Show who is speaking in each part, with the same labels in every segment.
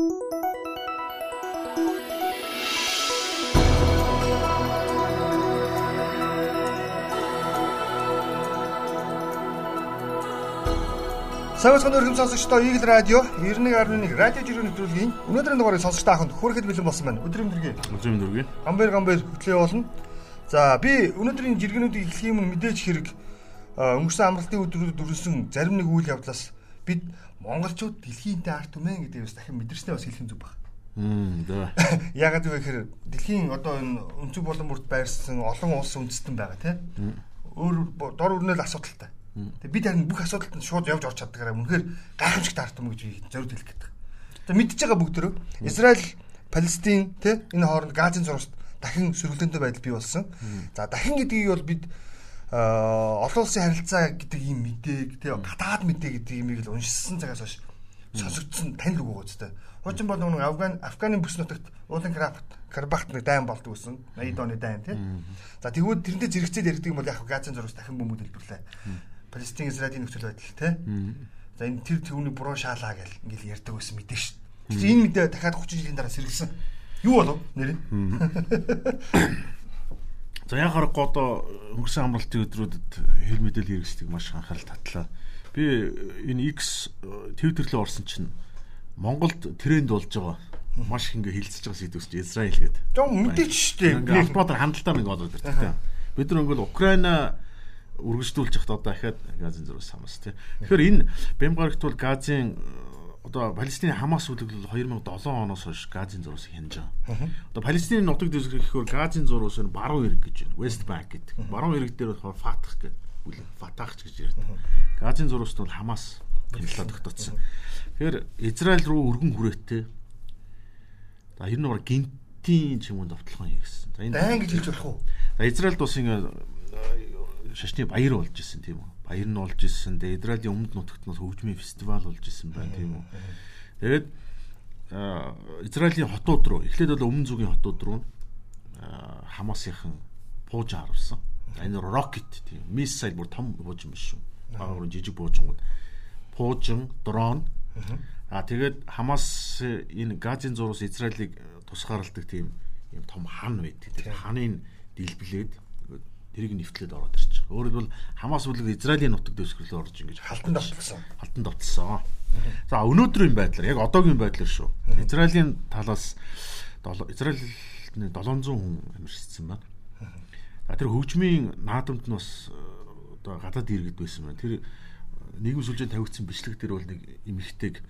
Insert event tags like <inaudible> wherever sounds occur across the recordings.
Speaker 1: Савсгын өргөм сонсогчдоо Eagle радио 91.1 радио жирийн нэвтрүүлгийн өнөөдрийн дугаарыг сонсогч тааханд хүрэхэд бэлэн болсон байна. Өдрийн өдргийн.
Speaker 2: Өдрийн өдргийн.
Speaker 1: Гамбэр гамбэр хөтлөө болно. За би өнөөдрийн жиргэнүүдийг эхлэх юм мэдээж хэрэг өнгөрсөн амралтын өдрүүдэд дүрсэн зарим нэг үйл явдлаас бид монголчууд дэлхийдээ арт түмэн гэдэг бас дахин мэдэрснээ бас хэлэх зүг баг.
Speaker 2: Мм дээ. <laughs>
Speaker 1: Ягаад вэ гэхээр дэлхийн одоо энэ өнцөг болон бүрт байрсан олон улс үндэстэн байгаа тийм. Өөр дор өрнөл асуудалтай Тэгээ бид харин бүх асуудалд нь шууд явж орч чаддагаараа үнэхээр гайхамшигт арт юм гэж би зориуд хэлэх гэдэг. Тэгээ мэдж байгаа бүгдөө Израиль, Палестин тэ энэ хооронд Газын зурагт дахин сөргөлтөнтэй байдал бий болсон. За дахин гэдгийг бол бид олон улсын харилцаа гэдэг юм мэдээг тэ гадаад мэдээ гэдэг юмыг л уншсан цагаас хойш сонсогдсон танил үгүй гоцтой. Хуучин бол нэг Афган Афганы бүс нутагт уулын Карабахт Карабахт нэг дайн болдог гэсэн 80 оны дайн тий. За тэгвэл тэрнтэй зэрэгцээд яригдаг юм бол яг Газын зурагт дахин бөмбөд хэлбэрлээ. Палестин Израилийн нөхцөл байдал тий. За энэ тэр түүний буруу шаалаа гэл ингээл ярьдаг байсан мэдээ шүү. Тэгэхээр энэ мэдээ дахиад 30 жилийн дараа сэргэлсэн. Юу болов нэр нь? <laughs>
Speaker 2: За яг харахгүй одоо өнгөрсөн амралтын өдрүүдэд хэл мэдээлэл хэрэгсдэг маш анхаарал татлаа. Би энэ X Twitter-лөө орсон чинь Монголд тренд болж байгаа маш их ингээ хилцэж байгаа сэдвс чи Израиль гэдэг.
Speaker 1: Жон мэдээч шүү дээ.
Speaker 2: Ингээ албаатар хандлтаар нэг болоод ирдэг. Бид нар ингээл Украина үргэлжлүүлж явахдаа одоо дахиад газын зураг самас тий. Тэгэхээр энэ Бямгарагт бол газын одоо Палестины Хамас үлдэл 2007 оноос хойш газын зураг хянаж байгаа. Одоо Палестины нутаг дэвсгэрхээр газын зураг нь баруун эрэг гэж байна. West Bank гэдэг. Баруун эрэг дээр болохоор Fatah гэдэг үл Fatah ч гэж ярьдаг. Газын зурагт бол Хамас хяналтаа тогтоцсон. Тэгэхээр Израиль руу өргөн хүрээтэй. За ер нь бол гинтийн ч юм уу довтлогоо хийгсэн.
Speaker 1: За энэ дайн гэж хэлж болох уу?
Speaker 2: За Израильд бас ингэ шашны баяр болж исэн тийм үү. Баяр нь болж исэн. Тэгээ Израилийн өмнөд нутагт нь хөгжмийн фестивал болж исэн байна тийм үү. Тэгээд Израилийн хотууд руу эхлээд бол өмнө зүгийн хотууд руу Хамасынхан пууж харуулсан. Энэ рокет тийм миссайл бүр том буужин биш шүү. Багаар жижиг буужингууд пуужин, дрон. Аа тэгээд Хамас энэ Газын зурус Израилийг тусгаарладаг тийм юм том хан байдаг. Тэр ханыг дэлбэлээд тэрийг нэвтлээд ороод байгаа. Өөрөөр бол Хамас бүлэг Израилийн нутаг дэвсгэрлөө орж ингэж
Speaker 1: халтан давталсан.
Speaker 2: Халтан давталсан. За өнөөдрийн байдлаар яг одоогийн байдлаар шүү. Израилийн талаас Израиль 700 хүн амьдсан байна. За тэр хөгжмийн наадамд нь бас одоо гадаад иргэд байсан байна. Тэр нийгэм сүлжээ тавигдсан бичлэг дээр бол нэг эмэгтэйг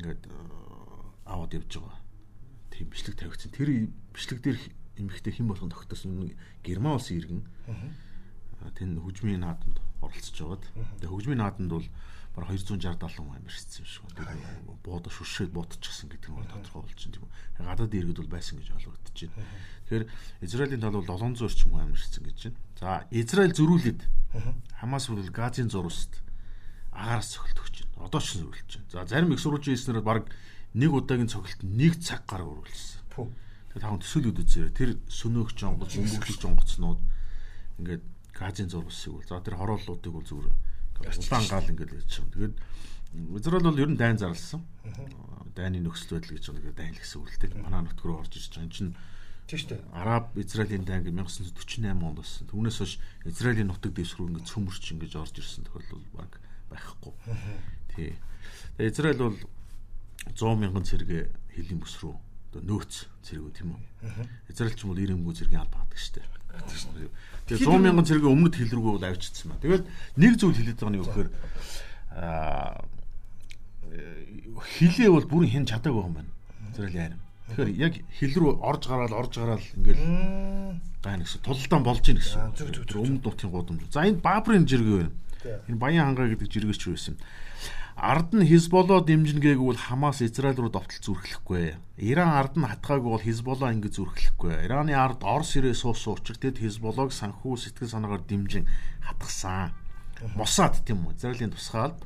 Speaker 2: ингээд аваад явж байгаа. Тийм бичлэг тавигдсан. Тэр бичлэг дээр эмэгтэй хэн болгон тогтсон Герман улсын иргэн тэн хөгжмийн наадамд оролцож байгаад тэгээ хөгжмийн наадамд бол бараг 260 70 хүн амьдэрсэн юм шиг байна. Буудаж шүршээд буутчихсан гэдэг нь тодорхой болж байна тийм үү. Гадаад иргэд бол байсан гэж ойлгогдож байна. Тэгэхээр Израилийн тал бол 700 орчим хүн амьдэрсэн гэж байна. За Израиль зөрүүлээд Хамас бол Газын зурваст агаараас цогт өгч байна. Одоо ч зөрүүлж байна. За зарим их сурвалжийн хэлснээр баг нэг удаагийн цогт нэг цаг гаруй үргэлжлсэн. Тэгээ таван төсөөлөд үзээрэй. Тэр сөнөөгч онгоц, өмгөглөж онгоцнууд ингээд газын зурвсыг бол за тэр хорооллуудыг бол зүгээр улаан гал ингээд лээж байгаа. Тэгээд Израиль бол ер нь дайн зарлсан. Дайны нөхцөл байдал гэж байгаа дайн л гэсэн үг л дээ. Манай нутг руу орж ирж байгаа. Энэ чинь
Speaker 1: тийм шүү дээ.
Speaker 2: Араб Израилийн дайн гэж 1948 онд болсон. Түүнээс хойш Израилийн нутаг дэвс рүү ингээд цөмөрч ингээд орж ирсэн тохиолдол баг байхгүй. Тий. Израиль бол 100 мянган цэрэг хилийн бүс рүү одоо нөөц цэргүүд тийм үү. Израильч бол 90 мөнгө цэргийн алба хадаг штэ. Тэгээ 100 мянган цэргийн өмнөд хил рүүгээ бол авчирсан ба. Тэгэл нэг зүйл хэлээд байгаа нь юу гэхээр аа хилээ бол бүрэн хэн чадаагүй юм байна. Израилийн арим. Тэгэхээр яг хил рүү орж гараал орж гараал ингээл гайн гэсэн тулалдаан болж ийн гэсэн. Өмнөд нутгийн гудамж. За энэ Баабрын жиргээ байна. Энэ Баян хангаа гэдэг жиргээч байсан юм. Ард нь Хизболоо дэмжинэ гээгүүл Хамас Израиль руу довтол зүрхлэхгүй. Иран ард нь хатгаагүй бол Хизболоо ингэ зүрхлэхгүй. Ираны ард Орос ирээ суусан учраас тэд Хизболоог санхүү сэтгэл санаагаар дэмжин хатгсан. Мосад тийм үү? Израилийн тусгаал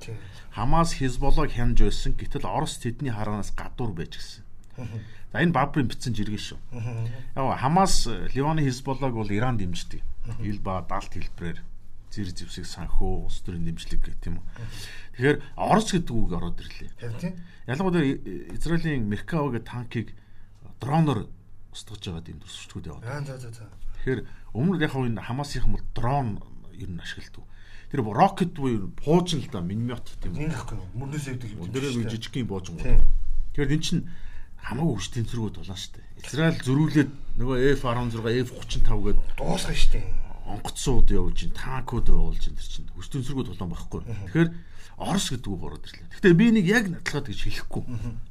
Speaker 2: Хамас Хизболоог хянж байсан. Гэтэл Орос тэдний хараанаас гадуур байж гисэн. За энэ Бабрын бичсэн жиргээ шүү. Яг Хамас Ливаны Хизболоог бол Иран дэмждэг. Ил ба далд хэлбэрээр зэрэг зэвсэг санхүү улс төрийн дэмжлэг гэх тийм үү. Тэгэхээр Орос гэдэг үг ороод ирлээ. Ялангуяа Израилийн Меркава гэдэг танкийг дроноор устгаж байгаа тийм төсөвчгүүд яваад. Тэгэхээр өмнө яг энэ Хамасынхан бол дрон ер нь ашигладаг. Тэр рокет буюу буужин л да миномет тийм үү.
Speaker 1: Ингэхгүй юу? Мөрнөөс өвдөг юм.
Speaker 2: Өндөөрөө жижигхэн буужин.
Speaker 1: Тийм.
Speaker 2: Тэгэхээр эн чинь хамаагүй хүч тэнцвэрүүд болоо шүү дээ. Израиль зөрүүлээд нөгөө F16, F35 гэдэг
Speaker 1: дуусгах шүү дээ.
Speaker 2: Онгоцсууд явуулж ин танкууд явуулж ин тэр чинь хүч тэнцвэрүүд болон байхгүй. Тэгэхээр Орос гэдэг үг ороод ирлээ. Гэхдээ би нэг яг надлахад гэж хэлэхгүй.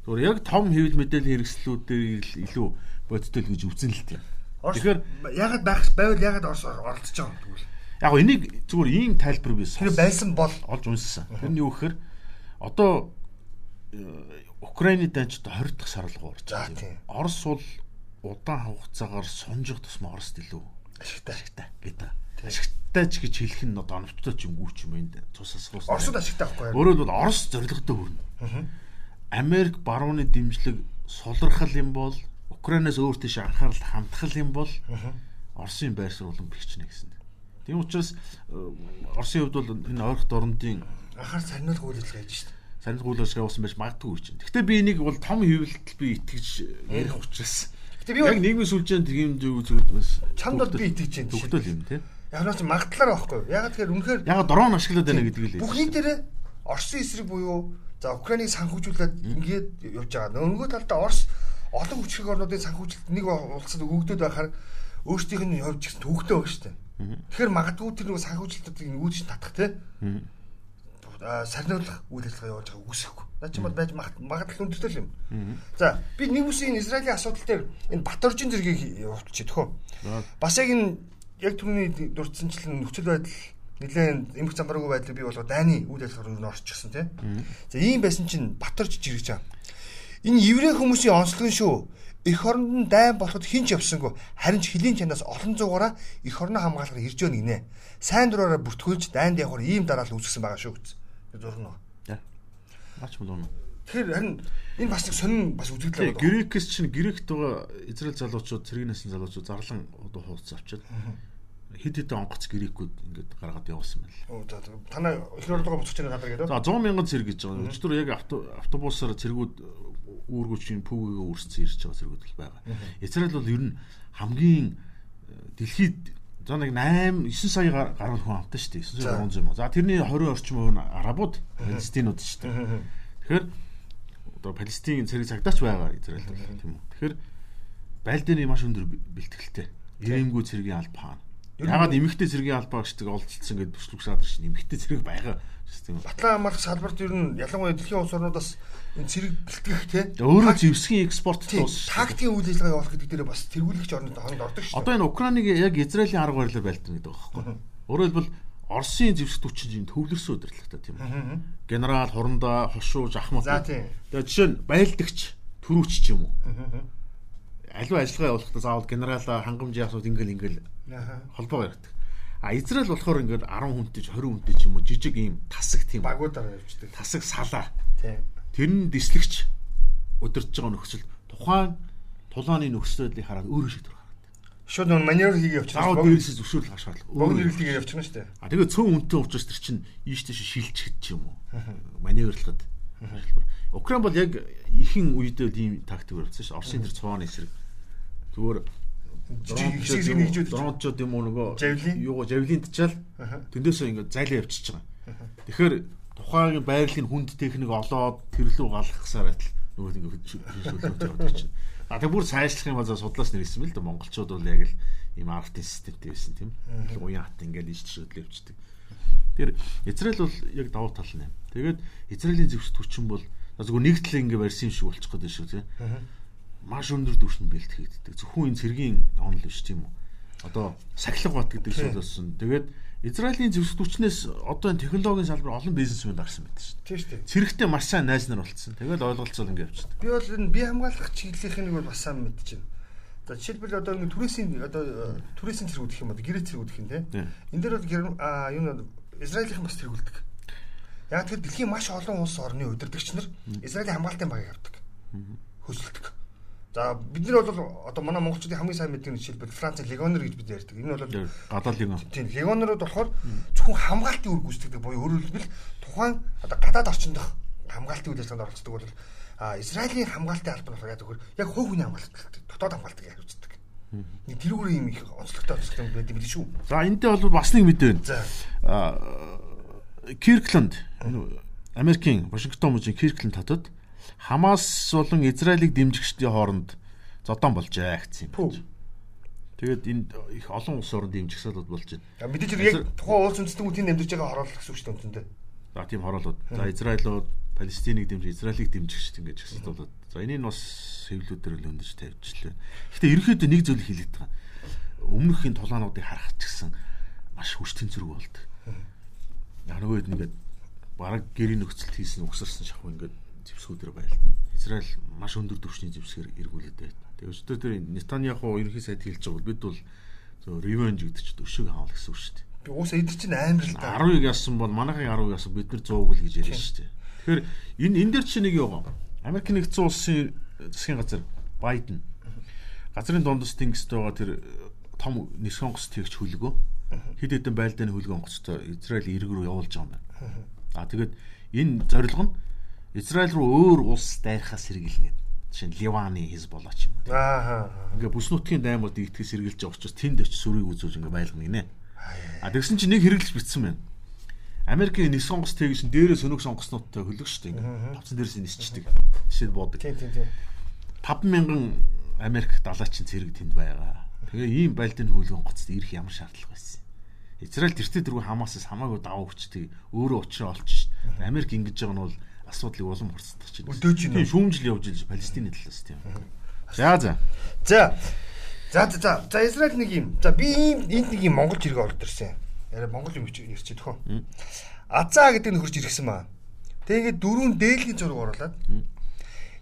Speaker 2: Зүгээр яг том хэвлэл мэдээлэл хэрэгслүүдээр илүү бодтол гэж үзэн л тийм.
Speaker 1: Тэгэхээр ягаад байх байвал ягаад Орос оролцож байгаа юм тэгвэл.
Speaker 2: Яг энийг зүгээр ийм тайлбар би
Speaker 1: Тэр байсан бол
Speaker 2: олж унссан. Тэр нь юу гэхээр одоо э, Украины данч одоо 20 дахь сар руу орж байгаа. Орос бол удаан хугацаагаар сунжих тусмаа Орост илүү
Speaker 1: ашигтай.
Speaker 2: ашигтай гэдэг. Ашигтай ч гэж хэлэх нь одоо оновчтой ч юм уу ч юм энд цус асуус.
Speaker 1: Оросод ашигтай байхгүй юу?
Speaker 2: Өөрөөр бол Орос зорилготой хүрнэ. Америк барууны дэмжлэг сулрахал юм бол Украинаас өөр тийш анхаарал хандхал юм бол Оросын байр суурь болон бэлчнэ гэсэн. Тийм учраас э, Оросын хувьд бол энэ ойрох дорндын
Speaker 1: Анхаар сарниулах үйл ажиллагаа хийж шүү дээ.
Speaker 2: санал гуулж явуулсан байж магадгүй чинь. Гэхдээ би энийг бол том хөвөлтөл би итгэж ярих учраас.
Speaker 1: Гэтэ би
Speaker 2: Яг нийгмийн сүлжээнд тийм зүйл зүйл бас
Speaker 1: чамд бол би итгэж байна.
Speaker 2: төгтөл юм тийм.
Speaker 1: Яг нь ч магтлаар байхгүй? Ягаад тэгэхээр үнэхээр
Speaker 2: Яг дрон ашиглаад байна гэдэг л.
Speaker 1: бүхний дээрээ Оросын эсрэг буюу за Украиныг санхүүжүүлээд ингээд явж байгаа. Нөгөө талдаа Орос олон хүчрэг орнуудын санхүүжилт нэг улсад өгөгдөд байхаар өөрсдийнх нь явж гисэн төвөгтэй баг штэ. Тэгэхээр магадгүй тэр нөгөө санхүүжилтүүдийг үүдэж татах те. Сарниулах үйл ажиллагаа явуулж байгааг үгүйсэхгүй. Наа чи бол байж магад- магадлал өндөртэй л юм. За би нэг үсгийн Израилийн асуудал дээр энэ Баторжин зэргийг явуулчих төхөө. Бас яг энэ яг түрүүний дурдсанчлан нөхцөл байдал нэлээд эмх замбаргүй байдлыг бий болгоод дайны үйл ажиллагаар юу н орчихсон тийм. За ийм байсан чинь Баторж жиргэж байгаа. Энэ еврей хүмүүсийн онцлог нь шүү. Эх оронд нь дайн болоход хинч явсангүй. Харин ч хөлийн чанаас олон зуугаараа эх орноо хамгаалахаар ирж өгнө гинэ. Сайн дураараа бүртгүүлж дайнд явахаар ийм дараалал үүсгэсэн байгаа шүү гэсэн. Зурна.
Speaker 2: Ач мөн.
Speaker 1: Тэгэхээр харин энэ бас нэг сонин бас үзэгдэл байна.
Speaker 2: Грекс чинь Грект байгаа Израиль залуучууд цэргийнээс залуучууд зарлан одоо хууц авчаад хэд хэдэн онгоц грекүүд ингээд гаргаад явуулсан байна.
Speaker 1: Оо, за, за. Танаа эх орондоо буцаж байгаа гадар гэдэг.
Speaker 2: За 100 мянган цэрэг гэж байгаа. Өчигдөр яг авто- автобусаар цэргүүд үүргүүчийн пүүгээ үрсцэн ирж байгаа цэргүүд л байгаа. Израиль бол ер нь хамгийн э, дэлхийд за нэг 8 9 сая гар- гаруй хүн амтан шүү дээ. 9 сая 300 юм. За тэрний 20 орчим нь арабууд, палестинууд шүү дээ. Тэгэхээр одоо Палестин цэрэг цагдаач байгаа Израиль бол тийм үү. Тэгэхээр байлдааны маш өндөр бэлтгэлтэй. Ирэмгүй цэргийн албаа. Ягаад эмэгтэй цэргийн албаа гэждэг олдсон гэдээ төслөгсаад ирсэн. Эмэгтэй цэрэг байгаа үү.
Speaker 1: Батлан амрах салбарт ер нь ялангуяа дэлхийн улс орнуудаас энэ цэрэг бэлтгэх те.
Speaker 2: Өөрөө зэвсгийн экспорт тус.
Speaker 1: тактикийн үйл ажиллагаа явуулах гэдэг дээр бас тэргүүлэгч орнууд хонд ордог шүү.
Speaker 2: Одоо энэ Украиныг яг Израилийн арга барилаар байлдана гэдэг байгаа байхгүй. Өөрөөр хэлбэл Оросын зэвсэг түвшин төвлөрсөн удирдлагатай тийм үү. Генерал, хурандаа, хошуу, жахмат.
Speaker 1: За, тийм.
Speaker 2: Тэгээ жишээ нь байлдагч, төрүүч ч юм уу. Аливаа ажиллагаа явуулахдаа заавал генералаа хангамжийн асууд ингээл ингээл холбоо ярьдаг. А Израиль болохоор ингээд 10 хүнтэй ч 20 хүнтэй ч юм уу жижиг ийм тасаг тийм.
Speaker 1: Багуудаар явждаг.
Speaker 2: Тасаг салаа.
Speaker 1: Тийм.
Speaker 2: Тэр нь дислэгч удирдах байгаа нөхцөл тухайн тулааны нөхцөл байдлыг хараад өөрөө шийдвэр гаргадаг.
Speaker 1: Шууд нэг маневр хийгээ явчихсан.
Speaker 2: Заавал дээрээс зөвшөөрөл авах шаардлага.
Speaker 1: Богд нэрэлтийг явчихна шүү дээ.
Speaker 2: А тэгээ цөөн үнэтэй учраас тэр чинь ийш тийш шилжихэд ч юм уу. Маневрлахад. Украин бол яг ихэнх үедээ ийм тактик барьсан шүү. Оросын тэр цооны эсрэг. Зүгээр
Speaker 1: Жижиг нэгжүүд.
Speaker 2: дрончод юм уу нөгөө
Speaker 1: Жавлин?
Speaker 2: юу жавлин тачаал тэндээсээ ингээд зайлаа явчихж байгаа. Тэгэхээр тухайн байрлалын хүнд техник олоод тэр лүү галахсаар атал нөгөө ингээд шүүлүүлж явдаг чинь. А тэг бүр сайжлах юм бол судлаас нэрсэн мэл да монголчууд бол яг л ийм артын системтэй байсан тийм. Уян хат ингээд иж төшөөдөл явждаг. Тэр Израиль бол яг давуу тал нь. Тэгээд Израилийн зэвсэг хүчин бол зөвхөн нэг талын ингээ барьсан юм шиг болчих гээд шүү тийм. Маш өндөр түвшин бэлтгэгддэг. Зөвхөн энэ цэргийн онол биш тийм үү. Одоо сахилга бат гэдэг зүйл болсон. Тэгээд Израилийн зэвсэг хүчнээс одоо энэ технологийн салбар олон бизнесмен гарсан байдаг шүү.
Speaker 1: Тийм шүү дээ.
Speaker 2: Цэрэгтэй маш сайн найз нар болцсон. Тэгээд ойлголцол ингээ явчихдаг.
Speaker 1: Би бол энэ бие хамгаалах чиглэлийн нэг бол бас сайн мэдчихэв. За жишээлбэл одоо ингэ түрээсийн одоо түрээсийн зэрэг гэх юм одоо гэрээ зэрэг гэх юм те. Энд дээр бол юу нэ Израилийн бас тэргүүлдэг. Яг тэр дэлхийн маш олон улс орны удирдагч нар Израилийн хамгаалтын багийг авдаг. Хөсөлдөг. За бид нар бол одоо манай монголчуудын хамгийн сайн мэддэг жишээлбэл Франц легионер гэж бид ярьдаг. Энэ бол
Speaker 2: гадаад легион.
Speaker 1: Тийм легионерууд болохоор зөвхөн хамгаалтын үр гүйцэтгэдэг буюу өөрөөр хэлбэл тухайн одоо гадаад орчинд хамгаалтын үйл ажиллагаанд оролцдог бол а Израилийн хамгаалтын албан болохоор яг зөвхөн яг хувь хүний хамгаалалт дотоод хамгаалтыг үздэг. Нэг тэрүүгээр юм их онцлогтой онцлогтой байдаг билээ шүү.
Speaker 2: За энэтэй бол бас нэг мэдээ байна. За Киркланд Америкийн Вашингтон мужийн Киркланд хотод Хамас болон Израилийг дэмжигчдийн хооронд зодон болжээ гэсэн юм. Тэгээд энд их олон улс орнд дэмжигсэлүүд болж байна.
Speaker 1: Мэдээж яг тухайн улс үндэстнүүд тэнд амьдарч байгаа хороолох гэсэн үг шүү дээ үндсэндээ.
Speaker 2: За тийм хороолууд. За Израилууд Палестиныг дэмжиж Израилийг дэмжигчд ингэж болоод. За энийг бас хэвлүүдээр л өндөж тавьчихлаа. Гэхдээ ерөөхдөө нэг зүйл хэлээд байгаа. Өмнөхийн тулаануудыг харах ч гэсэн маш хүч тэнцвэргүй болдог. Яг нөгөө ингээд бараг гэрийн нөхцөлд хийсэн угсарсан шахав ингээд зэвсгүүдээр байлтана. Израиль маш өндөр түвшний зэвсгээр эргүүлээд байна. Тэгээ өчтөр тэр Нетаньяху ерөнхий сайд хэлж байгаа бол бид бол зөв revenge гэдэг чинь өшөөг хаал гэсэн үг шүү дээ.
Speaker 1: Би уус эдэр чинь амар л
Speaker 2: да. 10-ыг яасан бол манайхын 10-ыг яасан бид нар 100-г л гэж ярьж шүү дээ. Тэгэхээр энэ энэ дээр чинь нэг вэ? Америк нэгдсэн улсын засгийн газар Байден газрын дундас тэнгист байгаа тэр том нисэх онгоц тэгч хөлгөө хэд хэдэн байлдааны хөлгөө онгоцтой Израиль ирэг рүү явуулж байгаа юм байна. А тэгээд энэ зорилго нь Израиль руу өөр улс дайрахаас сэргийлнэ. Жишээ нь Ливаны Хизболла ч юм уу.
Speaker 1: Аа.
Speaker 2: Ингээ бүс нутгийн даймууд итгэж сэргийлж байгаа учраас тэнд очиж сүрийг үзүүлж ингээ байлгана гинэ. А тэгсэн чинь нэг хэрэглэж битсэн байна. Америкийн нис сонгоц тэгж дээрээ сөнөг сонгоцнуудтай хөлөг штэ ингээ. Тавцан дээрээс нисчдэг. Жишээ буудаг.
Speaker 1: Тийм тийм тийм.
Speaker 2: 5000 Америк далаачин цэрэг тэнд байгаа. Тэгээ ийм байлдын хөлгөн гоцд ирэх ямар шаардлага байсан. Израиль тэртээ дөрвөн Хамасаас хамаагүй даваа хүчтэй өөрөө учраа олчих шин. Америк ингэж байгаа нь бол асуудлыг улам хурцдах чинь.
Speaker 1: Өдөөж.
Speaker 2: Тийм шүүмжил явж илж Палестины талаас тийм. За за.
Speaker 1: За. За за за Израиль нэг юм. За би ийм энд нэг юм Монгол зэрэг орж ирсэн. Яра Монгол юм ярьчих төхөө. Азаа гэдэг нь хурж ирсэн маа. Тэгээд дөрөв дээлгийн зураг оруулаад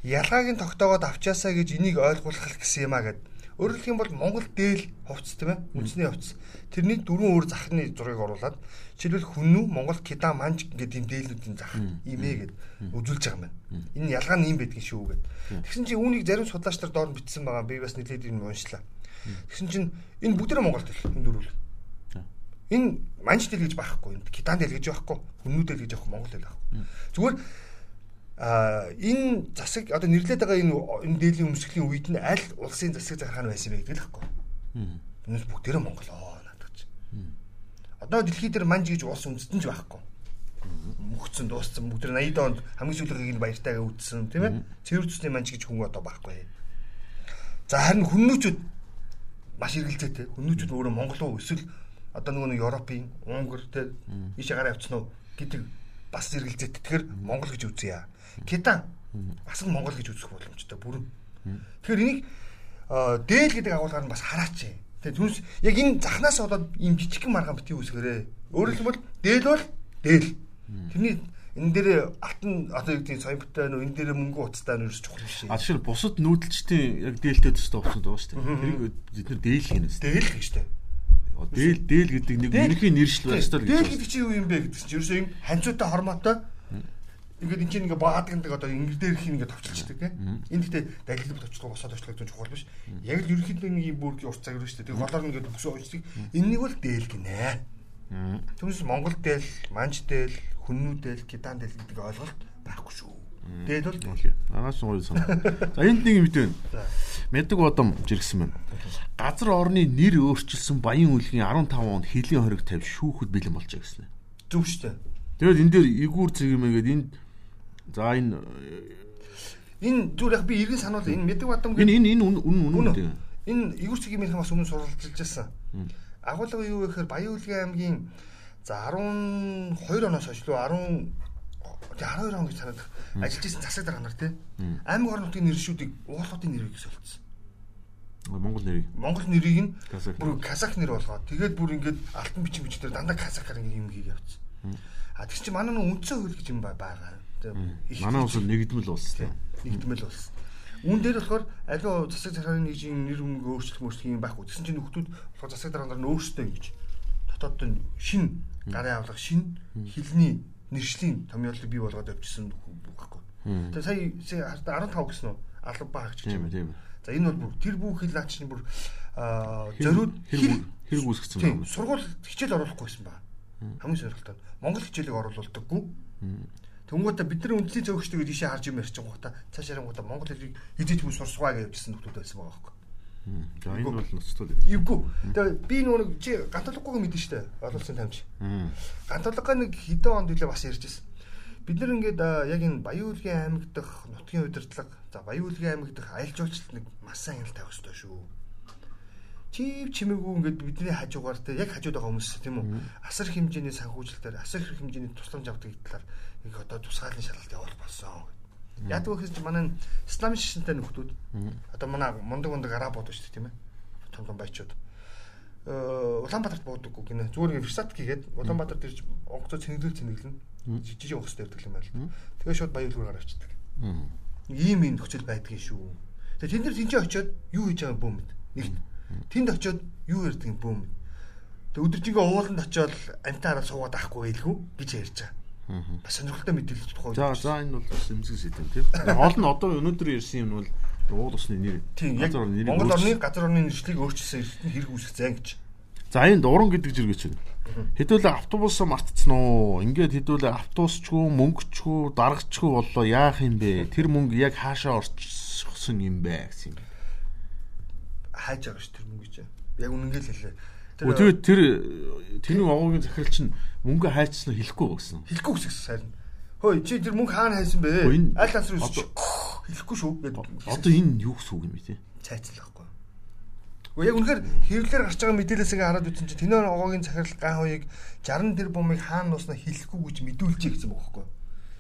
Speaker 1: ялгааг нь тогтоогоод авчаасаа гэж энийг ойлгуулах гэсэн юм а гэд. Хэлэх юм бол Монгол дээл хувцс тийм ээ. Үндэсний хувцс. Тэрний дөрвөн өөр захны зургийг оруулаад жишээлбэл хүннүү Монгол кида манж гэдэг юм дээлүүдийн зах имээ гэд үзүүлж байгаа юм байна. Энэ ялгаа нь юм байдгийн шүү гэд. Тэгсэн чинь үүнийг зарим судлаач нар доор бичсэн байгаа. Би бас нэлээд юм уншлаа. Тэгсэн чинь энэ бүгдээ Монголд л энэ дөрвөл. Энэ манж дээл гэж байхгүй. Кидан дээл гэж байхгүй. Хүннүү дээл гэж байхгүй Монгол дээл байхгүй. Зүгээр а энэ засаг одоо нэрлээд байгаа энэ энэ дээлийн өмсгөлийн үед нь аль улсын засаг захиргаан байсан бэ гэдэг л хэвгүй. Энэс бүгдээрээ Монгол оо надад ч. Одоо дэлхий дээр манж гэж улс үндэстэн ч байхгүй. Мөхцөн дууссан бүгд 80 онд хамгийн сүүлийн нь баяртайгаа үтсэн тийм ээ. Цэвэр цэсний манж гэж хүн одоо байхгүй. За харин хүннүүчүүд маш эргэлзээтэй. Хүннүүчүүд өөрөө Монгол уу эсвэл одоо нөгөө нэг Европын Унгар те ийшээ гараа явцсан уу гэдэг бас эргэлзээтэй. Тэгэхээр Монгол гэж үзье. Китан бас нь Монгол гэж үзэх боломжтой бүрэн. Тэгэхээр энийг дээл гэдэг агуулгаар нь бас хараач. Тэгээ түнс яг энэ захнаас болоод ийм жижигхэн маргаан бити үсгэрээ. Өөрөөр хэлбэл дээл бол дээл. Тэрний энэ дээр алтан одоо юу гэдэг соёмтой нөө энэ дээр мөнгө уцтай нөө ерөөс чухал биш.
Speaker 2: А тэгэхээр бусад нүүдэлчдийн яг дээлтэй төстэй уцсан байгаа шүү дээ. Тэрийг бид нар дээл хийнэ.
Speaker 1: Дээл гэж дээ.
Speaker 2: Дээл дээл гэдэг нэг ерөнхий нэршил байна шүү
Speaker 1: дээ. Дээл гэдэг чинь юу юм бэ гэдэг чинь ерөөсөө юм ханцуутай хормоотой Ингээд энэ чинь ингээ баадаг одоо ингэр дээр их ингээ товчлцдаг тийм. Энэ гэхдээ далилбал товчлого босоод товчлого гэж чухал биш. Яг л ерөнхийдөө нэг юм бүргийн урт цаг өрөө шүү дээ. Голоор ингээ бүсөө уучдаг. Энэнийг бол дээл гинэ. Түүнээс Монгол дээл, манж дээл, хүннүү дээл, кидан дээл гэдэг ойлголт байхгүй шүү. Дээл бол
Speaker 2: агаас гоё санаа. За энд нэг юм мэдэн. Мэдэг бодом жиргсэн байна. Газар орны нэр өөрчилсөн баян үлгийн 15 онд хэлийн хориг тавь шүүхэд бэлэн болжээ гэсэн.
Speaker 1: Зөв шүү дээ.
Speaker 2: Тэгэл энэ дээр игүүр цэгмээгээд энд За энэ
Speaker 1: энэ зүгээр яг би иргэн сануул энэ мэдэг бадам
Speaker 2: энэ энэ энэ үнэн үнэн үү?
Speaker 1: Энэ эгүүр цэгийн бас өмнө суралцж байсан. Агуулга юу вэ гэхээр Баян-Улгийн аймгийн за 12 оноос хойш лөө 10 12 он гэж санагдах ажиллаж исэн засаг дарга нар тий. Аймаг орон нутгийн нэршүүдийг уулуудын нэрийг солилцсон.
Speaker 2: Монгол нэрийг.
Speaker 1: Монгол нэрийг нь бүр казах нэр болгоод тэгээд бүр ингээд алтан бичиг бичгээр дандаа казахаар ингээд юм хийгээ явцсан. А тэр чинь манай нөө үндсэн хууль гэж юм байгаа.
Speaker 2: Манай улс нэгдмэл улс тийм.
Speaker 1: Нэгдмэл улс. Үүн дээр болохоор аливаа засаг захиргааны нэгжийн нэр өмнө өөрчлөх мөрчлөх юм байхгүй. Тэгсэн чинь нөхдүүд болохоор засаг даргаанаар нь өөрсдөө ингэж дотоод нь шин гарын авлага шин хилний нэршлийн томьёолыг бий болгоод авчихсан байхгүй. Тэгээ сая 15 гэсэн үү? алба гэж
Speaker 2: Тийм тийм.
Speaker 1: За энэ бол бүр тэр бүх хэл наа чинь бүр зориуд
Speaker 2: хэрэг үүсгэсэн
Speaker 1: байна. Сургууль хичээл оруулахгүйсэн ба. Хамгийн нь Монгол хичээлийг оруулуулдаггүй. Тэнгуудаа бид нар үндэсний зөвгчдийг ийшээ харж юм байгаа гоо та цаашаа рангуудаа Монгол хэлийг хизээч бүс сурсгаа гэж явжсэн хүмүүс байсан байгаа байхгүй.
Speaker 2: За энэ бол ноцтой.
Speaker 1: Эвгүй. Тэгээ би нөгөө чи гантологгүйг мэдэн штэ. Олуулсан тамж. Гантологгоо нэг хэдэн онд үлээ бас ярьжсэн. Бид нар ингээд яг энэ Баян-Улгийн аймаг дахь нутгийн удирдлага, за Баян-Улгийн аймаг дахь аялал жуулчлалт нэг маш сайн хяналт тавих хэрэгтэй шүү чив чимээгүй ингээд бидний хажуугаар те яг хажууд байгаа хүмүүс тийм үү асар хэмжээний санхүүжилтээр асар хэмжээний тусламж авдаг талаар нэг одоо тусгаалын шалгалт явуул болсон. Яг үхэс чи манай ислам шишинтэй нөхдүүд одоо манай мундаг мундаг арабууд шүү дээ тийм ээ том том баячууд э, Улаанбаатарт буудаггүй гинэ зүгээр ферсат хийгээд Улаанбаатарт ирж онгоцоо цэнгэлэг цэнгэлэн жижиг онгоцтой явдаг юм байл. Тэгээ шууд баялгуур гараа авчдаг. Ийм ийм нөхцөл байдгийн шүү. Тэгээ тэнд дэр тэнцээ очиод юу хийж байгаа бөөм мэд. Нэгт Тэнд очиод юу ярьдаг юм бөөм. Тэг өдөржингөө ууланд очиод амтаараа суугаад авахгүй байлгүй гэж ярьж байгаа. Бас сонирхолтой мэдээлэл тухай.
Speaker 2: За за энэ бол бас эмзэг сэтэм тийм. Гол нь <laughs> одоо өнөөдөр ирсэн юм бол уул усны нэр.
Speaker 1: Газар орны нэрийг Монгол орны газар орны нэршлиг өөрчилсөн эрдэнэ хэрэг үүсгэх зэн гэж.
Speaker 2: За энэ дуран гэдэг зэрэг чинь. Хэдүүлээ автобусаа мартцсан уу? Ингээд хэдүүлээ автобусчгүй, мөнгөчгүй, дарагчгүй боллоо яах юм бэ? Тэр мөнгө яг хаашаа орчихсон юм бэ гэсэн юм
Speaker 1: хайж байгаа ш тэр мөнгө чинь. Яг үнэнгээ л хэлээ.
Speaker 2: Тэгээд тэр тэрний овоогийн захирал чинь мөнгө хайчсан хэлэхгүй байсан.
Speaker 1: Хэлэхгүй гэсэн харин. Хөөе чи тэр мөнгө хаана хайсан бэ? Аль асар үсч хэлэхгүй шүү гэдэг.
Speaker 2: Одоо энэ юу гэсэн үг юм бэ те?
Speaker 1: Цайцлаа байхгүй. Гэхдээ яг үнэхээр хэвлэлээр гарч байгаа мэдээлэлс ингээ хараад үзсэн чинь тэнээр овоогийн захирал ган хоёыг 60 тэр бумыг хаана нууснаа хэлэхгүй гэж мэдүүлчихэ гэсэн үг байхгүй.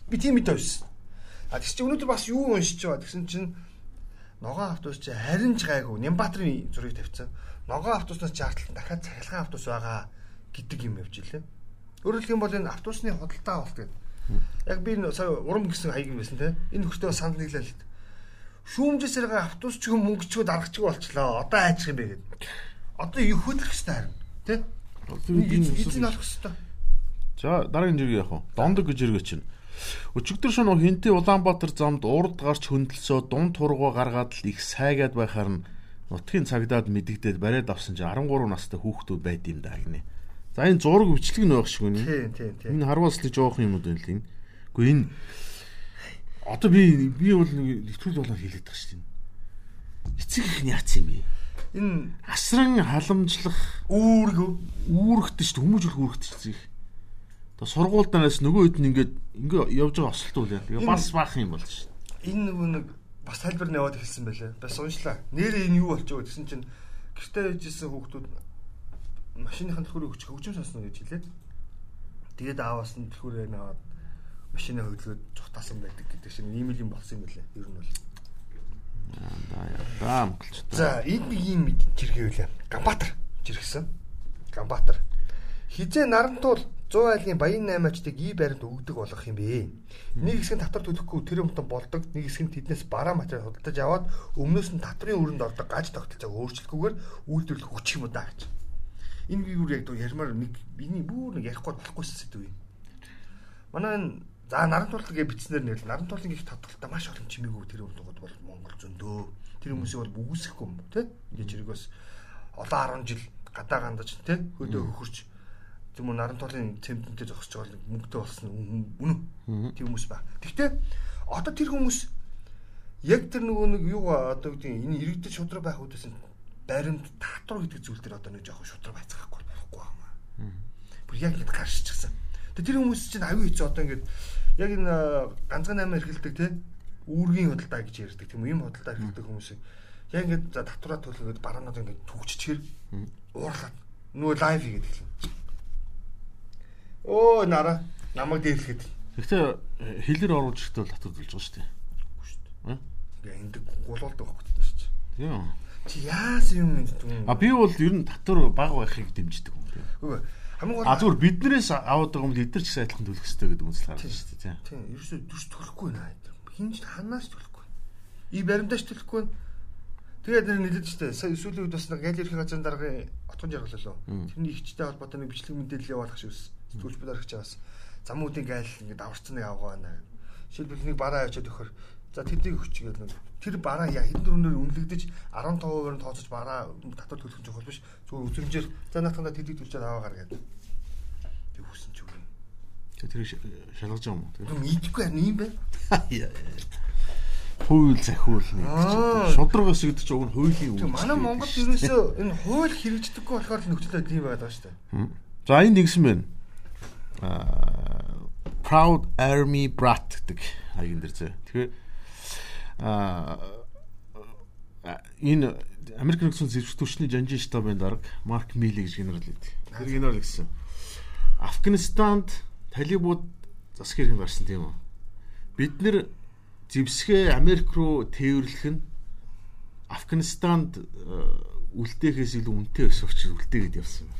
Speaker 1: Би тийм мэдээ байсан. А тэгс чи өнөөдөр бас юу уншиж байгаа тэгсэн чинь ногоон автобус чи харин ч гайгүй Нямбатрын зургийг тавьсан. Ногоон автобуснаас жаартал дахиад цахилгаан автобус байгаа гэдэг юм явж илээ. Өөрөөр хэлбэл бол энэ автобусны худалдаа авалт гэдэг. Яг би сая урам гэсэн хаяг юм байсан те. Энэ хөртөө санал нийлээ л. Шүүмжээс байгаа автобус ч юм мөнгөчгөө дарагчгүй болчлоо. Одоо айчих юм бэ гэдэг. Одоо юу хөдлөх хэвээр харин те. Эзэн олох хэвээр.
Speaker 2: За дараагийн зэрэг яах вэ? Дондог гэж зэрэг чинь Өчигдөр шөнө хинтээ Улаанбаатар замд урд гарч хөндлөсөө дунд тургуу гаргаад л их сайгаад байхаар нь нутгийн цагдаад мэдэгдээд бариад авсан чинь 13 настай хүүхдүүд байд юм да гинэ. За энэ зураг бичлэг нь байх шиг үнэ.
Speaker 1: Тийм тийм тийм.
Speaker 2: Энэ харуулс л жоох юм уу энэ л энэ. Гэхдээ энэ одоо би би бол нэг нэвтрүүл болоо хийлээд байгаа шүү дээ. Эцэг их нь яац юм бэ?
Speaker 1: Энэ
Speaker 2: асран халамжлах
Speaker 1: үүрэг
Speaker 2: үүрэгтэй шүү дээ. Хүмүүж үүрэгтэй эцэг их. Тэгээ сургуульдаас нөгөө хэд нь ингээд ингээ явж байгаа осолт үл яа. Тэгээ бас баах юм болж шин.
Speaker 1: Энэ нөгөө нэг бас тайлбар нь яваад хэлсэн байлээ. Бас уншлаа. Нэрээ энэ юу болчих вэ гэсэн чинь гэртээ яжсэн хүүхдүүд машиныхын төлхөрийг өгч хөгжим сонсно гэж хэлээд тэгээд ааваас нь төлхөрөө наваад машинаа хөдлөөд цухтаасан байдаг гэдэг шиг ийм л юм болсон юм байлээ. Ер нь бол.
Speaker 2: Яа. Амгалч.
Speaker 1: За энэ нэг юм жиргээ үлээ. Гамбатар жиргсэн. Гамбатар. Хизээ нарантуул 100 айлын баян 8-аачдыг ий баримт өгдөг болох юм бэ. Нэг хэсэг нь татвар төлөхгүй тэр юмтан болдог, нэг хэсэг нь тэднээс бараа материал худалдаж аваад өмнөөс нь татврын өрөнд ордог гаж тогтолцоог өөрчлөхгүйгээр үйлдвэрлэх хүч юм даа гэж. Энэ би юу яг ярмаар нэг биний бүр нэг ярихгүй болохгүйсэн сэдв юм. Манай за наран тултгээ бичснээр нэр наран тултын их татвартай маш олон чимээгүй тэр юмтууд бол Монгол зөндөө. Тэр хүмүүсийг бол үгүйсэхгүй юм тий. Ингээд зэрэгээс олон 10 жил гадаа гандаж тий хөдөө хөхөрч тийм үү наран толын цемтэнтэй зогсож байгаа нэг мөнгөтэй болсон үнэн тийм хүмүүс ба. Гэхдээ одоо тэр хүмүүс яг тэр нөгөө нэг юу одоо гэдэг энэ иргэдэд шудраг байх үдээс баримт татвар гэдэг зүйл дээр одоо нэг жоохон шудраг байцгаахгүй болохгүй байна. Бүр яг ингэ гаршчихсан. Тэгээ тэр хүмүүс чинь аюу хэцүү одоо ингэ яг энэ ганцхан 8 эрхэлдэг те үүргийн худалдаа гэж ярьдаг тийм үү ийм худалдаа эрхэлдэг хүмүүсийг яг ингэ за татвараа төлөхөд бараанууд ингэ түгччихэр уурлаад нөгөө лайв хийгээд эхэлнэ. Өө нараа намайг дээрлэхэд.
Speaker 2: Гэхдээ э, хэлээр оруулж ихтэй бол татвар төлж байгаа шүү дээ.
Speaker 1: Үгүй шүү дээ. Ингээ энд гулуулдаг байхгүй шүү дээ.
Speaker 2: Тийм.
Speaker 1: Чи яасан юм юм?
Speaker 2: А би бол ер нь татвар бага байхыг дэмждэг юм.
Speaker 1: Үгүй хамгийн гол
Speaker 2: А зүгээр биднээс аваад байгаа юм бид нар ч гэсэн адилхан төлөх хэрэгтэй гэдэг үнсэл гарч шүү дээ.
Speaker 1: Тийм. Ерөөсөө төс төлөхгүй наа. Хинж ханаас төлөхгүй. И баримтаач төлөхгүй. Тэгээд нэр нэлээд штэ сүүлийн үед бас нэг гайл ерхий газрын дараагийн отгон жаргалаа. Тэрний ихчтэй холбоотой нэг бичлэг мэдээлэл явуулах шиг байсан сэтгүүлч бид аргач бас замуудын гайл ингээд аварцныг авгаа байна. Жишээлбэл нэг бараа авчиад өгөхөр За тэднийг өгч гэдэг нэг тэр бараа яа хэдэн дөрөвнөр үнэлэгдэж 15%-аар нь тооцож бараа татвар төлөх чухал биш. Зүгээр үзэмжээр за наатахнаа тэдийг төлчөөд аваа гар гэдэг. Тэг хүсэн ч үгүй.
Speaker 2: Тэр шалгаж байгаа юм уу?
Speaker 1: Тэр мэдхгүй харин юм байна.
Speaker 2: Хууль захиул нэг. Шудрагаас гэдэг чинь уг нь хуулийн
Speaker 1: үг. Манай Монгол ерөөсөө энэ хууль хэрэгждэггүй болохоор нөхцөлөө тийм байгаад байгаа шүү дээ.
Speaker 2: За энэ нэгсэн байна. Аа Proud Army Brat гэдэг хаягийн дээр зөө. Тэгэхээр энэ Америк нэгдсэн зэрэг түвшний жанжин штабын дарга Марк Мили гэж генерал гэдэг. Тэр генерал гэсэн. Афганистанд талибууд засаг хэрэг гарсан тийм үү? Бид нэр зэвсгээ Америк руу тээвэрлэх нь Афганистанд э, үлдээхээс илүү үнэтэй учраас үлдээгээд явсан юм.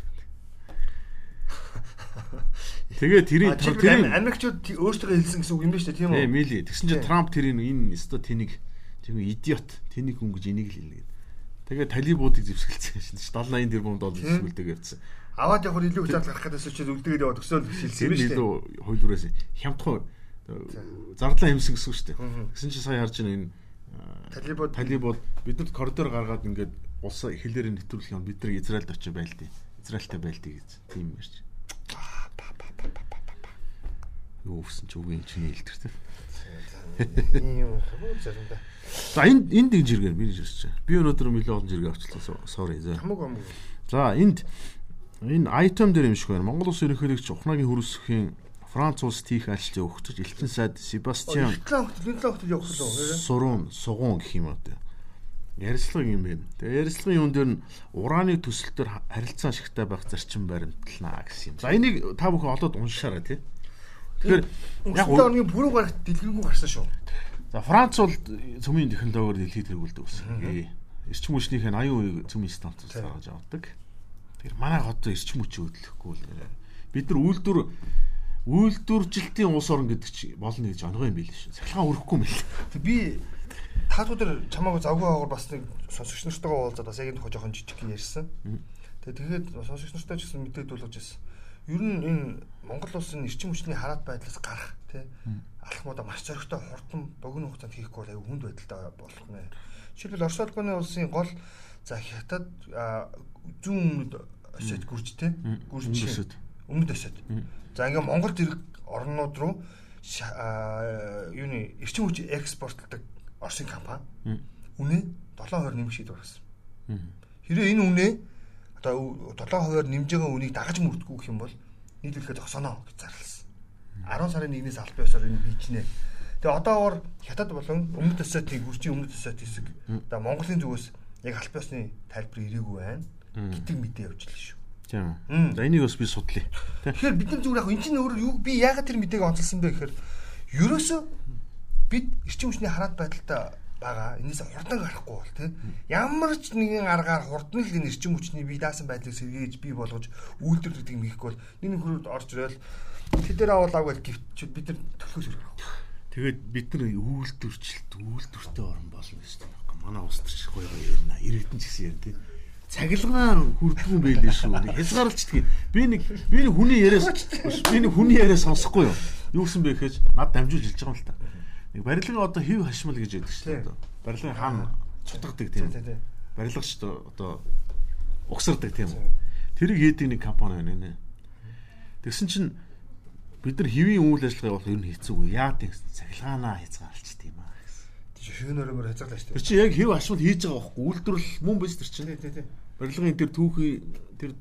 Speaker 2: <laughs> Тэгээ тэрийг
Speaker 1: тэр Америкчууд өөрсдөө хэлсэн гэсэн үг юм ба шүү дээ тийм үү?
Speaker 2: Тийм мили. Тэгсэн чинь Трамп тэрийг энэ өсто тэнийг тийм идиот тэнийг хүн гэж энийг л хэлнэ гэдэг. Тэгээ талибуудыг зэвсгэлцсэн шин ш 70 80 тэрбум доллар зэвсгэлдэг явцсан.
Speaker 1: Аваад явахаар илүү их зардал гарах гэдээс ч үлдгээд яваа төсөөл хэлсэн юм шүү дээ.
Speaker 2: Илүү хууль бүрээс хямдхан зардлаа хэмсэн гэсэн үг шүү дээ. Тэгсэн чинь сая харж байна энэ
Speaker 1: талибууд
Speaker 2: талибууд биднэрт коридор гаргаад ингээд улс хэлээр нэвтрүүлэх юм бид нар Израильд очиж байлдیں۔ Израильтай байлдیں гэж тийм ярьж. Юу гэсэн ч үгүй чиний хэлдэртэй.
Speaker 1: Ийм заримдаа.
Speaker 2: За энд энд нэг жиргэн би жирч. Би өнөөдөр нэлээд олон жиргээ авчлаа. Sorry.
Speaker 1: Хамаагүй хамаагүй.
Speaker 2: За энд энэ айтем дээр юм шиг байна. Монгол улс ерөнхийлөгч Ухнагийн хөрөсхийн Франц улс тийх ажилтны өгчөж элчин сайд Себастьян Сурун сугун гэх юм те. Ярилцлага юм байна. Тэгээ ярилцлагын юун дээр нь ураны төсөлтөөр харилцаа ашигтай байх зарчим баримтлана гэсэн юм. За энийг та бүхэн олоод уншаарай тий.
Speaker 1: Тэгэхээр яг оны бүрэн гарагт дэлгэрэнгүй гарсан шүү.
Speaker 2: За Франц бол цөмийн технологиор дэлхийд хэрэгүүлдэг гэсэн. Эрчим хүчнийхээ 80% цөмийн станцаас гаргаж авдаг. Тэгэхээр манай хотод эрчим хүч хөдөлгөхгүй л бид нар үйлдвэр үйлдвэржилтийн улс орн гэдэг чи болно гэж онгой юм байл шүү. Цахилгаан өрөхгүй юм л.
Speaker 1: Би таатуудаар чамаагүй завгүй хаагаар бас нэг сонсогч нартайгаа уулзаад бас яг энэ жоохон жижиг ярьсан. Тэгээд тэгэхэд сонсогч нартай ч гэсэн мэдээд болгож ирсэн. Ер нь энэ Монгол улсын эрчим хүчний хараат байдлаас гарах тий алхмуудаа маш зоригтой хурдан богино хугацаанд хийхгүй бол аюу хүнд байдалтай болох нэ. Жишээлбэл Орос улсын улсын гол за хятад зүүн өмнөд осет гүрж тий гүрж өмнөд осет За ингээм Монгол зэрэг орнууд руу юуны эрчим хүч экспортлдог Оросын компани үнэ 7% нэмэх шийдвэр гаргасан. Хэрэв энэ үнэ одоо 7%-аар нэмж байгаа үнийг дагаж мөрдгүү гэх юм бол нийлүүлэхэд зогсоно гэж зарласан. 10 сарын 1-ээс албан ёсоор энэ бичнэ. Тэгээ одоогоор хятад болон өмнөд Осетийн хурцын өмнөд Осет хэсэг одоо Монголын зүгээс яг албан ёсны тайлбар ирээгүй байна гэдэг мэдээ явуулж шүү.
Speaker 2: Тийм. За энийг бас би судлаа.
Speaker 1: Тэгэхээр бид нар зүгээр яг энэ чинь өөрөө юу би яагаад тэр мэдээг онцлсан бэ гэхээр ерөөсөө бид эрчим хүчний хараат байдалтай байгаа. Энээс хурдан гарахгүй бол тийм ямар ч нэгэн аргаар хурдан л энэ эрчим хүчний бие даасан байдлыг сэргээж бий болгож үйлдвэрлэдэг юм хийхгүй бол нэг нэг хөрөд орж ирэл тэдэр авал авал гівч бид нар төлөхөөс ирэх.
Speaker 2: Тэгээд бид нар үйлдвэрчлэлт үйлдвэртэй орн болно юм байна. Манай улс төр шиг гоё гоё ярина. Иргэдэн ч гэсэн яар тийм цагилгаан хүрдгүү байлээ шүү. Нэг хязгаарлалцдаг. Би нэг би нэг хүний яриас би нэг хүний яриас сонсохгүй юу. Юу гэсэн бэ гэхэж над дамжуулж хэлж байгаа юм л та. Нэг барилгын одоо хев хашмал гэж яддаг шүү дээ. Барилгын хаан чутгадаг тийм. Барилгач одоо угсардаг тийм. Тэрийг хийдэг нэг компани байна нэ. Тэгсэн чинь бид нар хэвийн үйл ажиллагаа бол ер нь хийцүүгүй. Яа гэсэн цагилгаанаа хязгаарлалцдаг
Speaker 1: шөөнөрөмөр хязгаарлаа шүү
Speaker 2: дээ. Тэр чинь яг хэв ашмал хийж байгаа байхгүй үйлдвэрлэл мөн биз тэр чинь. Тий, тий. Барилгын тэр түүхий тэр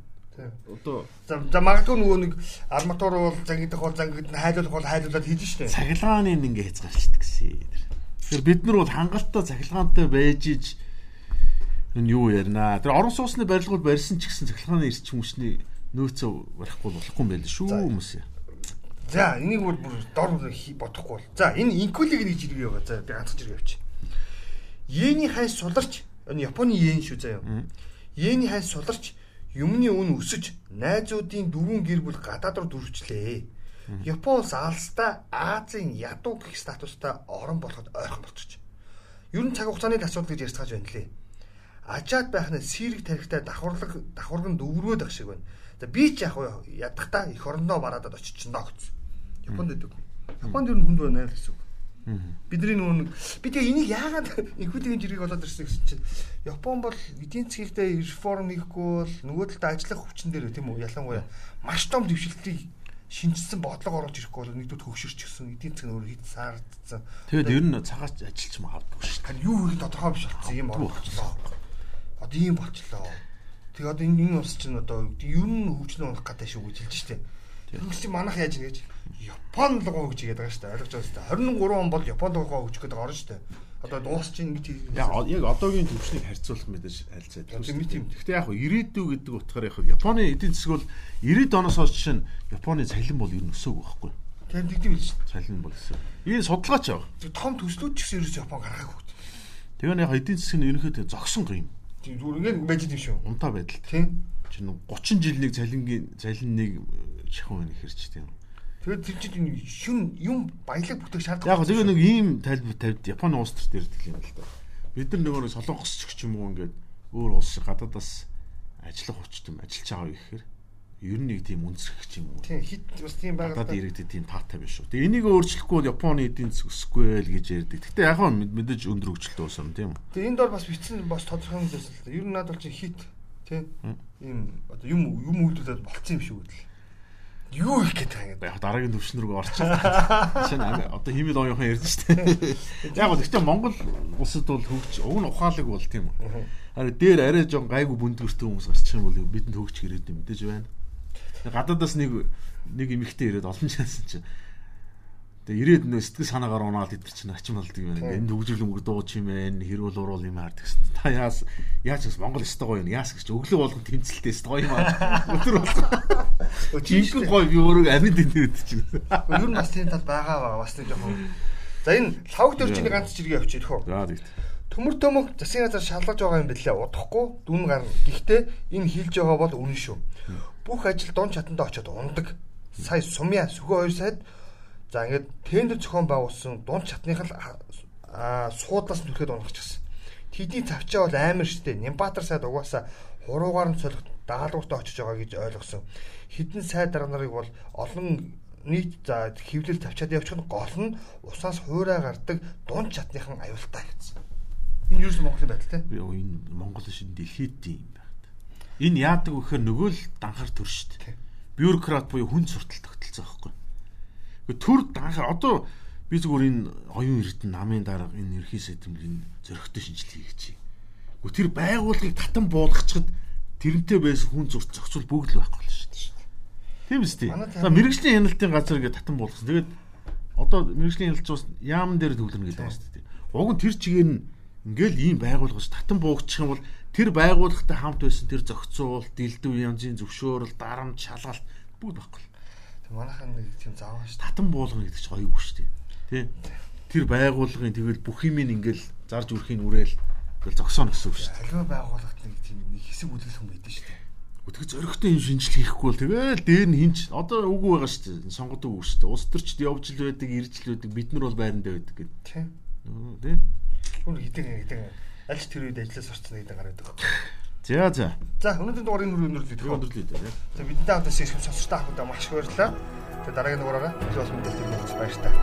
Speaker 2: одоо
Speaker 1: за магадгүй нөгөө нэг арматур бол зангидах бол зангид хайлуулах бол хайлуулаад хийж штэ.
Speaker 2: Цахилгааны ингээ хязгаарчдаг гэсэн. Тэр бид нар бол хангалттай цахилгаантай байж иж энэ юу ярина. Тэр орон сууцны барилгууд барьсан ч гэсэн цахилгааны эрчим хүчний нөөцөө барихгүй болохгүй юм байл шүү хүмүүс яа.
Speaker 1: За энийг бүр бүр дор бодохгүй бол. За энэ инкулиг нэг жиргээ байгаа. За би ганцхан жиргээ авчих. Йений хайн суларч энэ Японы йен шүү заяа. Йений хайн суларч юмны үн өсөж найзуудын дөрвөн гэр бүл гадаад руу дүрвчлээ. Япон улс алстаа Азийн ядуу гэх статустай орон болоход ойрхон болчих. Ер нь цаг хугацааны асуудал гэж ярьцгааж байна лээ. Ажаад байх нь сэрэг тарихтай давхарлаг давхарган дөврөөд ах шиг байна. За би ч яг ядахта их орондоо бараад очиж чинь гэсэн. Японд өгдөг. Японд ер нь хүнд байна л гэсэн үг. Бидний нөгөө би тэгээ энийг яагаад <laughs> инхүүдийн жиргэг болоод ирсэн гэсэн чинь Япон бол эдийн засгийгдээ реформ хийхгүй бол нөгөө талд ажиллах хүчин дээр тийм үү ялангуяа маш том дэвшилтийг шинжсэн бодлого оруулж ирэхгүй бол нэгдүгээр хөгшөрч гисэн эдийн нь өөр хит саардсан.
Speaker 2: Тэгэд ер нь цагаач ажилч магадгүй шүү
Speaker 1: дээ. Юу хийх тодорхой биш болсон юм болчихлоо. Одоо ийм болчихлоо. Тэгээ одоо энэ энэ улс чинь одоо ер нь хөгжлөө унах гэдэг шүү гэж хэлж штэ. Тэгвэл чи манах яаж ингэж Япон лгоо хөгж игээд байгаа штэ. Ойлгож байгаа штэ. 23 он бол Япон лгоо хөгжих гэдэг орно штэ. Одоо дуусч ийн гэж
Speaker 2: яг одоогийн төвчнийг харьцуулах мэдээж альцаад. Гэхдээ яг ирээдүй гэдэг утгаар яг Японы эдийн засаг бол 90 оноос хойш жишээ нь Японы цалин бол ер нь өсөөг байхгүй.
Speaker 1: Тэр тэгдэв л шүү.
Speaker 2: Цалин бол өсөө. Энэ судалгаач аа.
Speaker 1: Том төслүүд ч гэсэн ерөөс Япон гаргаагүй.
Speaker 2: Тэгээ нэг эдийн засаг нь ерөнхийдөө зогсон юм.
Speaker 1: Тийм зүгээр ингэж байж тийм шүү.
Speaker 2: Унтаа байдал. Тийм. Чинь 30 жилийн цалингийн цалиныг шахуу нөхөрч тийм.
Speaker 1: Тэгээд тэр чинь шүн юм баялаг бүтээх шаардлага.
Speaker 2: Яг тэгээ нэг ийм тайлбар тавьд Японы улс төр дээр хэлэх юм л да. Бид нар нөгөө солонгос ч юм уу ингээд өөр улс шиг гадаадас ажиллах хүчтэй ажиллаж байгаа гэхээр ер нь нэг тийм үнсрэх юм уу.
Speaker 1: Тийм хит бас тийм байгаа.
Speaker 2: Гадаад иргэдэд тийм таатай биш шүү. Тэгээ энийг өөрчлөхгүй бол Японы эдийн засаг өсөхгүй л гэж ярьдаг. Гэтэ яг нь мэдээж өндөр хөгжилтэй болсон тийм үү.
Speaker 1: Тэгээ энд бол бас бичсэн бас тодорхой юм байсан л да. Ер нь надад бол чи хит тийм ийм одоо юм юм үйлдүүлээд болцсон юм шиг үгүй юу их байгаа
Speaker 2: юм. Яг дараагийн төвшин рүү орчихсон. Шинэ одоо химэл оюухан ярьж штэ. Яг гоо гэхдээ Монгол улсад бол хөгж уг нь ухаалаг бол тийм үү. Харин дээр арай жон гайгүй бүндгэртэй хүмүүс гарчих юм бол бидэнд хөгж ирээд юм мэдээж байна. Гадаадаас нэг нэг эмэгтэй ирээд олон жаасан чинь Тэгээ ирээд нөө сэтгэл санаагаар унаад идэр чинь ачим болдог юм байна. Энд хөгжил өнгө дуу чимээ хэрүүл уруул юм аардаг гэсэн. Та яас яаж бас Монгол өстой гоё юм. Яас гэж өглөө болгон тэмцэлтэй өстой гоё юм аа. Өдөр болгон. Жинхэнэ гоё би өөрөө амин дэнтэд чинь.
Speaker 1: Ер нь бас тийм тал байгаа байгаа. Бас нэг жоохон. За энэ лавг дөржиний ганц жиргээ авчиж хөө.
Speaker 2: За тэгт.
Speaker 1: Төмөр төмөг засгийн газар шалгаж байгаа юм бэлээ. Удахгүй дүн гарна. Гэхдээ энэ хийлж байгаа бол үнэн шүү. Бүх ажил дун чатанда очиод ундаг. Сая сумья сөхөө хоёр сайд За ингээд тендер зохион байгуулсан дунд чатных л суудлаас нүрхэд унгахчихсан. Тэдний тавчаа бол амар штэ. Нямбатар сайд угаасаа хуруугаар нь солих дагалгууртаа очиж байгаа гэж ойлгосон. Хідэн сайд дарга нарыг бол олон нийт за хөвлөл тавчаад явчих нь гол нь усаас хуурай гардаг дунд чатныхан аюултай гэсэн. Энэ юу ч Монголын байдал те.
Speaker 2: Би энэ Монгол шин дэлхийд юм байна. Энэ яадаг вэ гэхээр нөгөө л данхар төр штэ. Бюрократ буюу хүн суртал тогтолцоо байхгүй төр данхаар одоо би зүгээр энэ оюун эрдэнэ намын дарга энэ ерхий сэдэмлийн зөрөгтэй шинжилгээ хийж чинь. Гэхдээ тэр байгууллагыг татан буулгачаад тэрнтэй байсан хүн зурц зохицуул бүгд л байхгүй л шүү дээ. Тийм үстэй. За мэрэгжлийн хяналтын газар ингээд татан буулгасан. Тэгээд одоо мэрэгжлийн хяналт зуус яамн дээр төвлөрнө гэдэг байна шүү дээ. Уг нь тэр чигээр нь ингээл ийм байгуулгаж татан буугчих юм бол тэр байгууллагатай хамт байсан тэр зохицуул, дэлдэв янзын зөвшөөрөл, дарамт, шалгалт бүгд байхгүй.
Speaker 1: Манайхан нэг тийм заавал шүү.
Speaker 2: Татан буулгана гэдэг чинь оюу шүү дээ. Тэ? Тэр байгууллагын тэгэл бүх юм ингээл зарж үрхийн үрээл тэгэл зогсооно гэсэн үг шүү.
Speaker 1: Аливаа байгууллагт нэг тийм нэг хэсэг бүлэглэх хүн байдаг шүү дээ.
Speaker 2: Өтгөө зөрөгтэй юм шинжил хийхгүй бол тэгэл дээр нь хинч одоо үгүй байгаа шүү дээ. Сонгодог үг шүү дээ. Улс төрчд явж л байдаг, ирж л байдаг, бид нар бол байранд байдаг гэдэг.
Speaker 1: Тийм.
Speaker 2: Тэ?
Speaker 1: Хүн хитэн хитэн аль ч тэр үед ажиллаж сурцсан гэдэг гараад байгаа.
Speaker 2: За за.
Speaker 1: За өнөөдрийн дугаарыг өндөрлөе.
Speaker 2: Өндөрлөе.
Speaker 1: За бидэнтэй хамт сэсгэм сонсогчтой ахудаа маш их баярлалаа. За дараагийн дугаараараа бас мэдээлэл өгөх баяр таа.